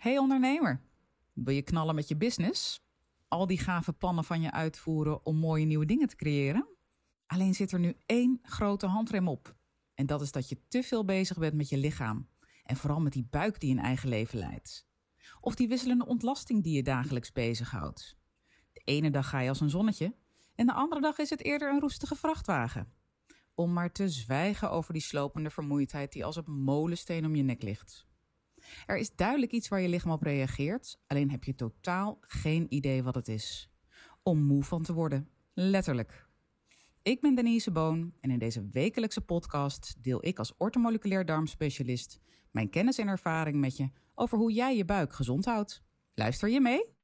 Hey ondernemer, wil je knallen met je business? Al die gave plannen van je uitvoeren om mooie nieuwe dingen te creëren? Alleen zit er nu één grote handrem op. En dat is dat je te veel bezig bent met je lichaam. En vooral met die buik die een eigen leven leidt. Of die wisselende ontlasting die je dagelijks bezighoudt. De ene dag ga je als een zonnetje en de andere dag is het eerder een roestige vrachtwagen. Om maar te zwijgen over die slopende vermoeidheid die als een molensteen om je nek ligt. Er is duidelijk iets waar je lichaam op reageert, alleen heb je totaal geen idee wat het is. Om moe van te worden, letterlijk. Ik ben Denise Boon en in deze wekelijkse podcast deel ik als ortomoleculair darmspecialist mijn kennis en ervaring met je over hoe jij je buik gezond houdt. Luister je mee?